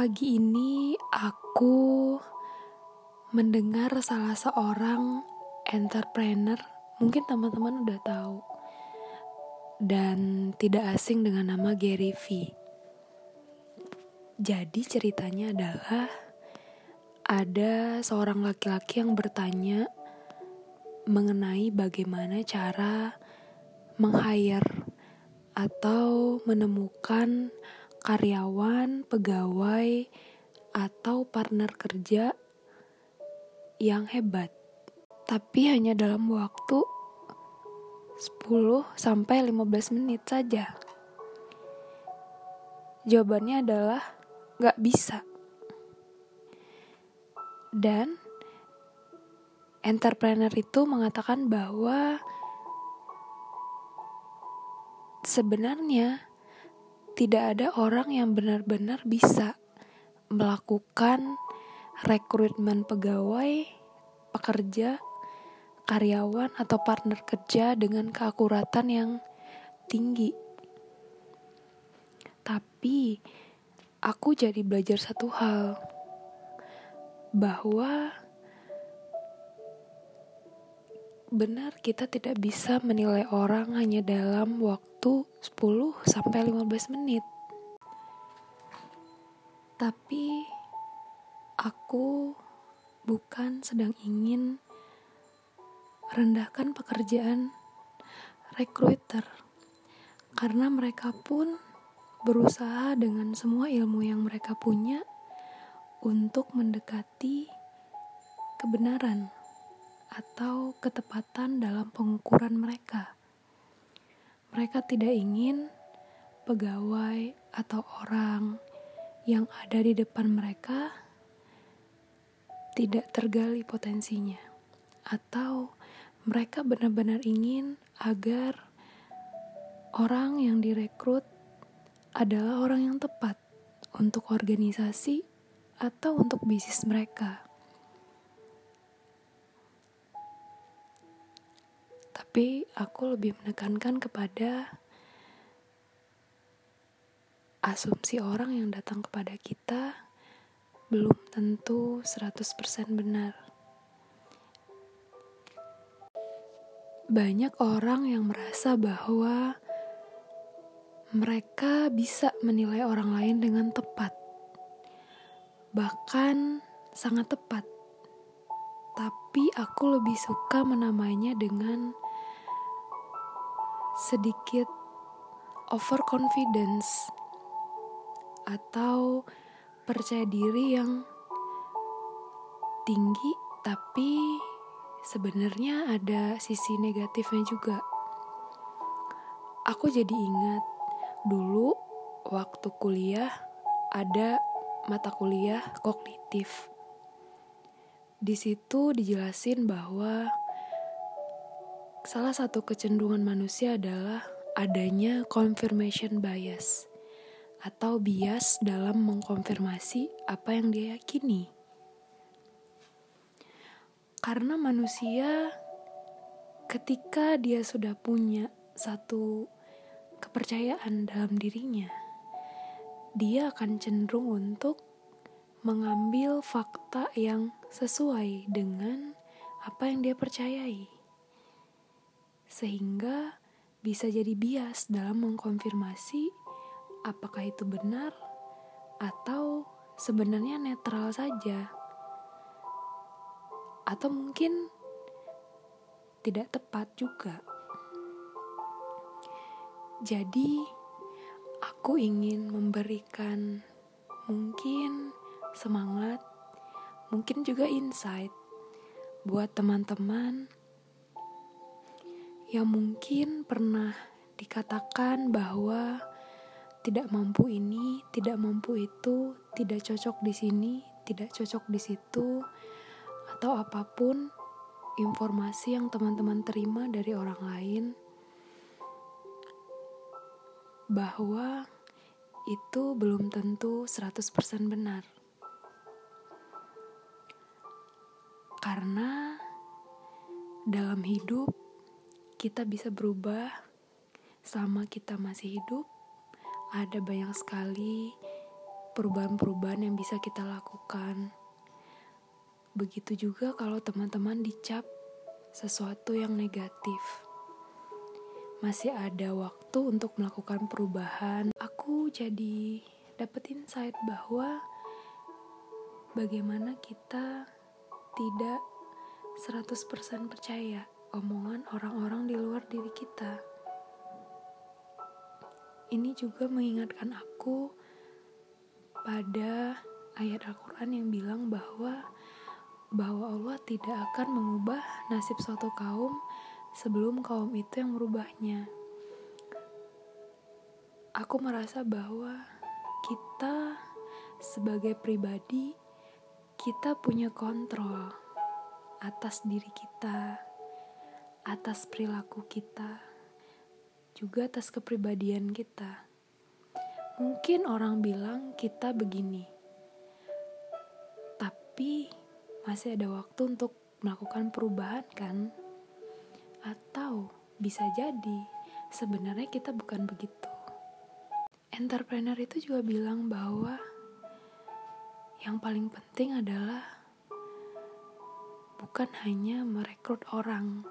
Pagi ini aku mendengar salah seorang entrepreneur, mungkin teman-teman udah tahu, dan tidak asing dengan nama Gary V. Jadi ceritanya adalah ada seorang laki-laki yang bertanya mengenai bagaimana cara meng-hire atau menemukan karyawan, pegawai, atau partner kerja yang hebat. Tapi hanya dalam waktu 10 sampai 15 menit saja. Jawabannya adalah gak bisa. Dan entrepreneur itu mengatakan bahwa sebenarnya tidak ada orang yang benar-benar bisa melakukan rekrutmen pegawai, pekerja, karyawan, atau partner kerja dengan keakuratan yang tinggi. Tapi aku jadi belajar satu hal bahwa benar kita tidak bisa menilai orang hanya dalam waktu 10 sampai 15 menit. Tapi aku bukan sedang ingin rendahkan pekerjaan recruiter karena mereka pun berusaha dengan semua ilmu yang mereka punya untuk mendekati kebenaran atau ketepatan dalam pengukuran mereka. Mereka tidak ingin pegawai atau orang yang ada di depan mereka tidak tergali potensinya, atau mereka benar-benar ingin agar orang yang direkrut adalah orang yang tepat untuk organisasi atau untuk bisnis mereka. Tapi aku lebih menekankan kepada asumsi orang yang datang kepada kita belum tentu 100% benar. Banyak orang yang merasa bahwa mereka bisa menilai orang lain dengan tepat. Bahkan sangat tepat. Tapi aku lebih suka menamainya dengan sedikit overconfidence atau percaya diri yang tinggi tapi sebenarnya ada sisi negatifnya juga. Aku jadi ingat dulu waktu kuliah ada mata kuliah kognitif. Di situ dijelasin bahwa Salah satu kecenderungan manusia adalah adanya confirmation bias atau bias dalam mengkonfirmasi apa yang dia yakini. Karena manusia ketika dia sudah punya satu kepercayaan dalam dirinya, dia akan cenderung untuk mengambil fakta yang sesuai dengan apa yang dia percayai sehingga bisa jadi bias dalam mengkonfirmasi apakah itu benar atau sebenarnya netral saja, atau mungkin tidak tepat juga. Jadi, aku ingin memberikan mungkin semangat, mungkin juga insight buat teman-teman yang mungkin pernah dikatakan bahwa tidak mampu ini, tidak mampu itu, tidak cocok di sini, tidak cocok di situ, atau apa pun informasi yang teman-teman terima dari orang lain, bahwa itu belum tentu 100% benar. Karena dalam hidup kita bisa berubah sama kita masih hidup. Ada banyak sekali perubahan-perubahan yang bisa kita lakukan. Begitu juga kalau teman-teman dicap sesuatu yang negatif. Masih ada waktu untuk melakukan perubahan. Aku jadi dapat insight bahwa bagaimana kita tidak 100% percaya omongan orang-orang di luar diri kita. Ini juga mengingatkan aku pada ayat Al-Quran yang bilang bahwa bahwa Allah tidak akan mengubah nasib suatu kaum sebelum kaum itu yang merubahnya. Aku merasa bahwa kita sebagai pribadi kita punya kontrol atas diri kita, atas perilaku kita, juga atas kepribadian kita. Mungkin orang bilang kita begini, tapi masih ada waktu untuk melakukan perubahan kan? Atau bisa jadi sebenarnya kita bukan begitu. Entrepreneur itu juga bilang bahwa yang paling penting adalah bukan hanya merekrut orang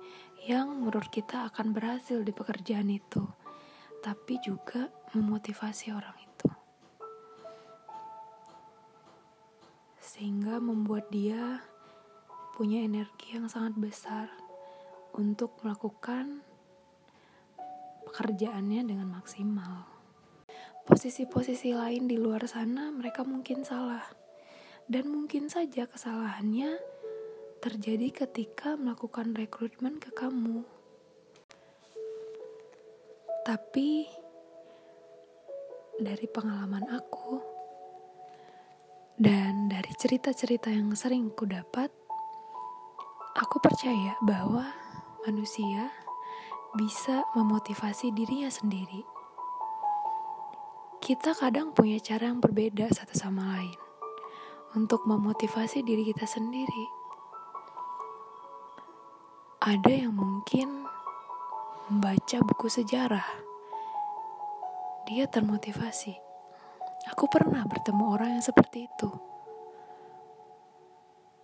yang menurut kita akan berhasil di pekerjaan itu, tapi juga memotivasi orang itu. sehingga membuat dia punya energi yang sangat besar untuk melakukan pekerjaannya dengan maksimal. Posisi-posisi lain di luar sana mereka mungkin salah. Dan mungkin saja kesalahannya terjadi ketika melakukan rekrutmen ke kamu. Tapi dari pengalaman aku, dan dari cerita-cerita yang sering ku dapat, aku percaya bahwa manusia bisa memotivasi dirinya sendiri. Kita kadang punya cara yang berbeda satu sama lain untuk memotivasi diri kita sendiri. Ada yang mungkin membaca buku sejarah, dia termotivasi Aku pernah bertemu orang yang seperti itu.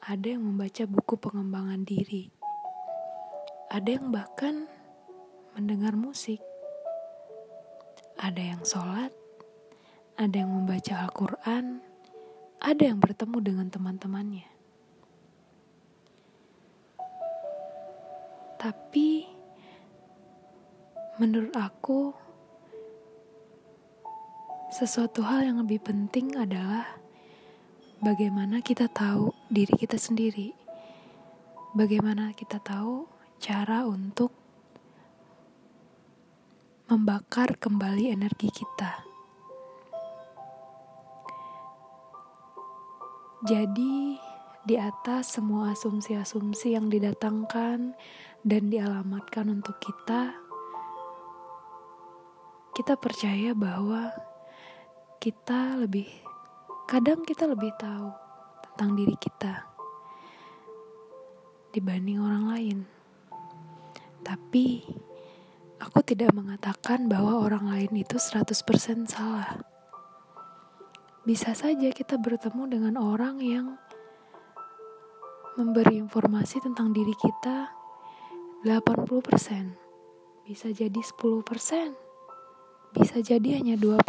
Ada yang membaca buku pengembangan diri. Ada yang bahkan mendengar musik. Ada yang sholat. Ada yang membaca Al-Quran. Ada yang bertemu dengan teman-temannya. Tapi menurut aku, sesuatu hal yang lebih penting adalah bagaimana kita tahu diri kita sendiri. Bagaimana kita tahu cara untuk membakar kembali energi kita. Jadi, di atas semua asumsi-asumsi yang didatangkan dan dialamatkan untuk kita, kita percaya bahwa kita lebih kadang kita lebih tahu tentang diri kita dibanding orang lain. Tapi aku tidak mengatakan bahwa orang lain itu 100% salah. Bisa saja kita bertemu dengan orang yang memberi informasi tentang diri kita 80%. Bisa jadi 10%. Bisa jadi hanya 2%.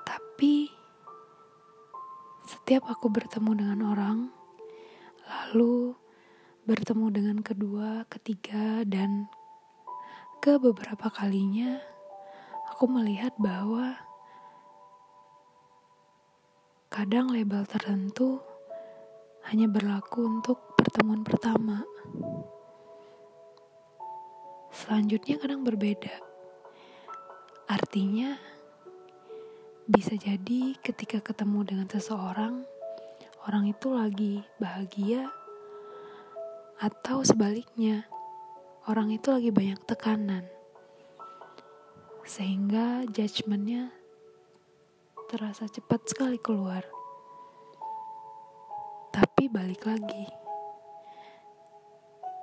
Tapi setiap aku bertemu dengan orang, lalu bertemu dengan kedua, ketiga, dan ke beberapa kalinya aku melihat bahwa kadang label tertentu hanya berlaku untuk pertemuan pertama. Selanjutnya kadang berbeda. Artinya, bisa jadi ketika ketemu dengan seseorang, orang itu lagi bahagia, atau sebaliknya, orang itu lagi banyak tekanan, sehingga judgementnya terasa cepat sekali keluar. Tapi balik lagi,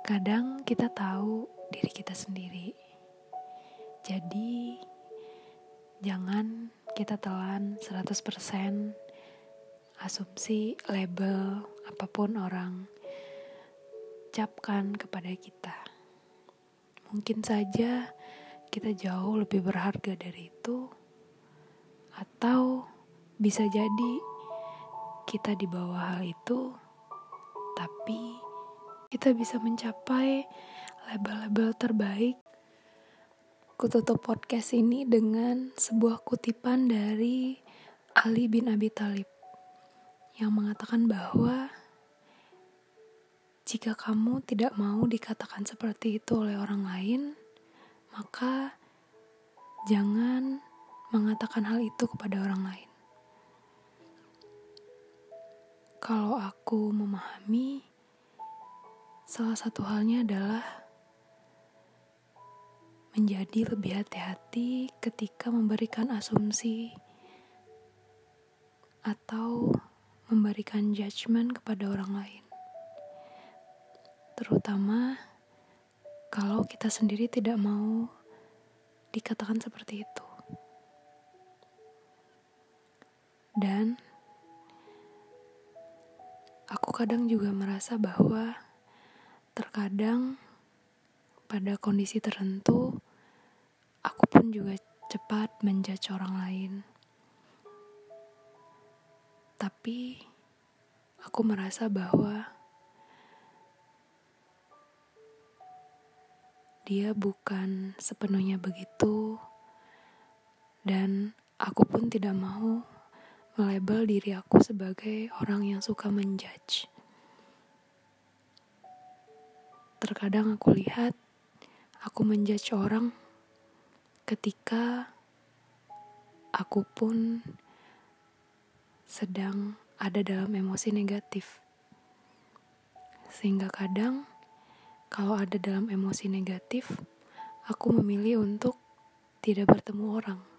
kadang kita tahu diri kita sendiri, jadi jangan kita telan 100% asumsi, label, apa pun orang capkan kepada kita. Mungkin saja kita jauh lebih berharga dari itu, atau bisa jadi kita di bawah hal itu, tapi kita bisa mencapai label-label terbaik Kututup podcast ini dengan sebuah kutipan dari Ali bin Abi Thalib yang mengatakan bahwa jika kamu tidak mau dikatakan seperti itu oleh orang lain, maka jangan mengatakan hal itu kepada orang lain. Kalau aku memahami, salah satu halnya adalah menjadi lebih hati-hati ketika memberikan asumsi atau memberikan judgement kepada orang lain. Terutama kalau kita sendiri tidak mau dikatakan seperti itu. Dan aku kadang juga merasa bahwa terkadang pada kondisi tertentu, aku pun juga cepat menjudge orang lain. Tapi aku merasa bahwa dia bukan sepenuhnya begitu, dan aku pun tidak mau melabel diri aku sebagai orang yang suka menjudge. Terkadang aku lihat Aku menjudge orang ketika aku pun sedang ada dalam emosi negatif. Sehingga kadang kalau ada dalam emosi negatif, aku memilih untuk tidak bertemu orang.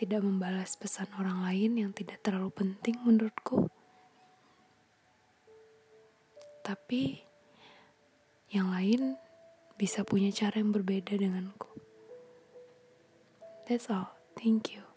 Tidak membalas pesan orang lain yang tidak terlalu penting menurutku. Tapi yang lain bisa punya cara yang berbeda denganku. That's all. Thank you.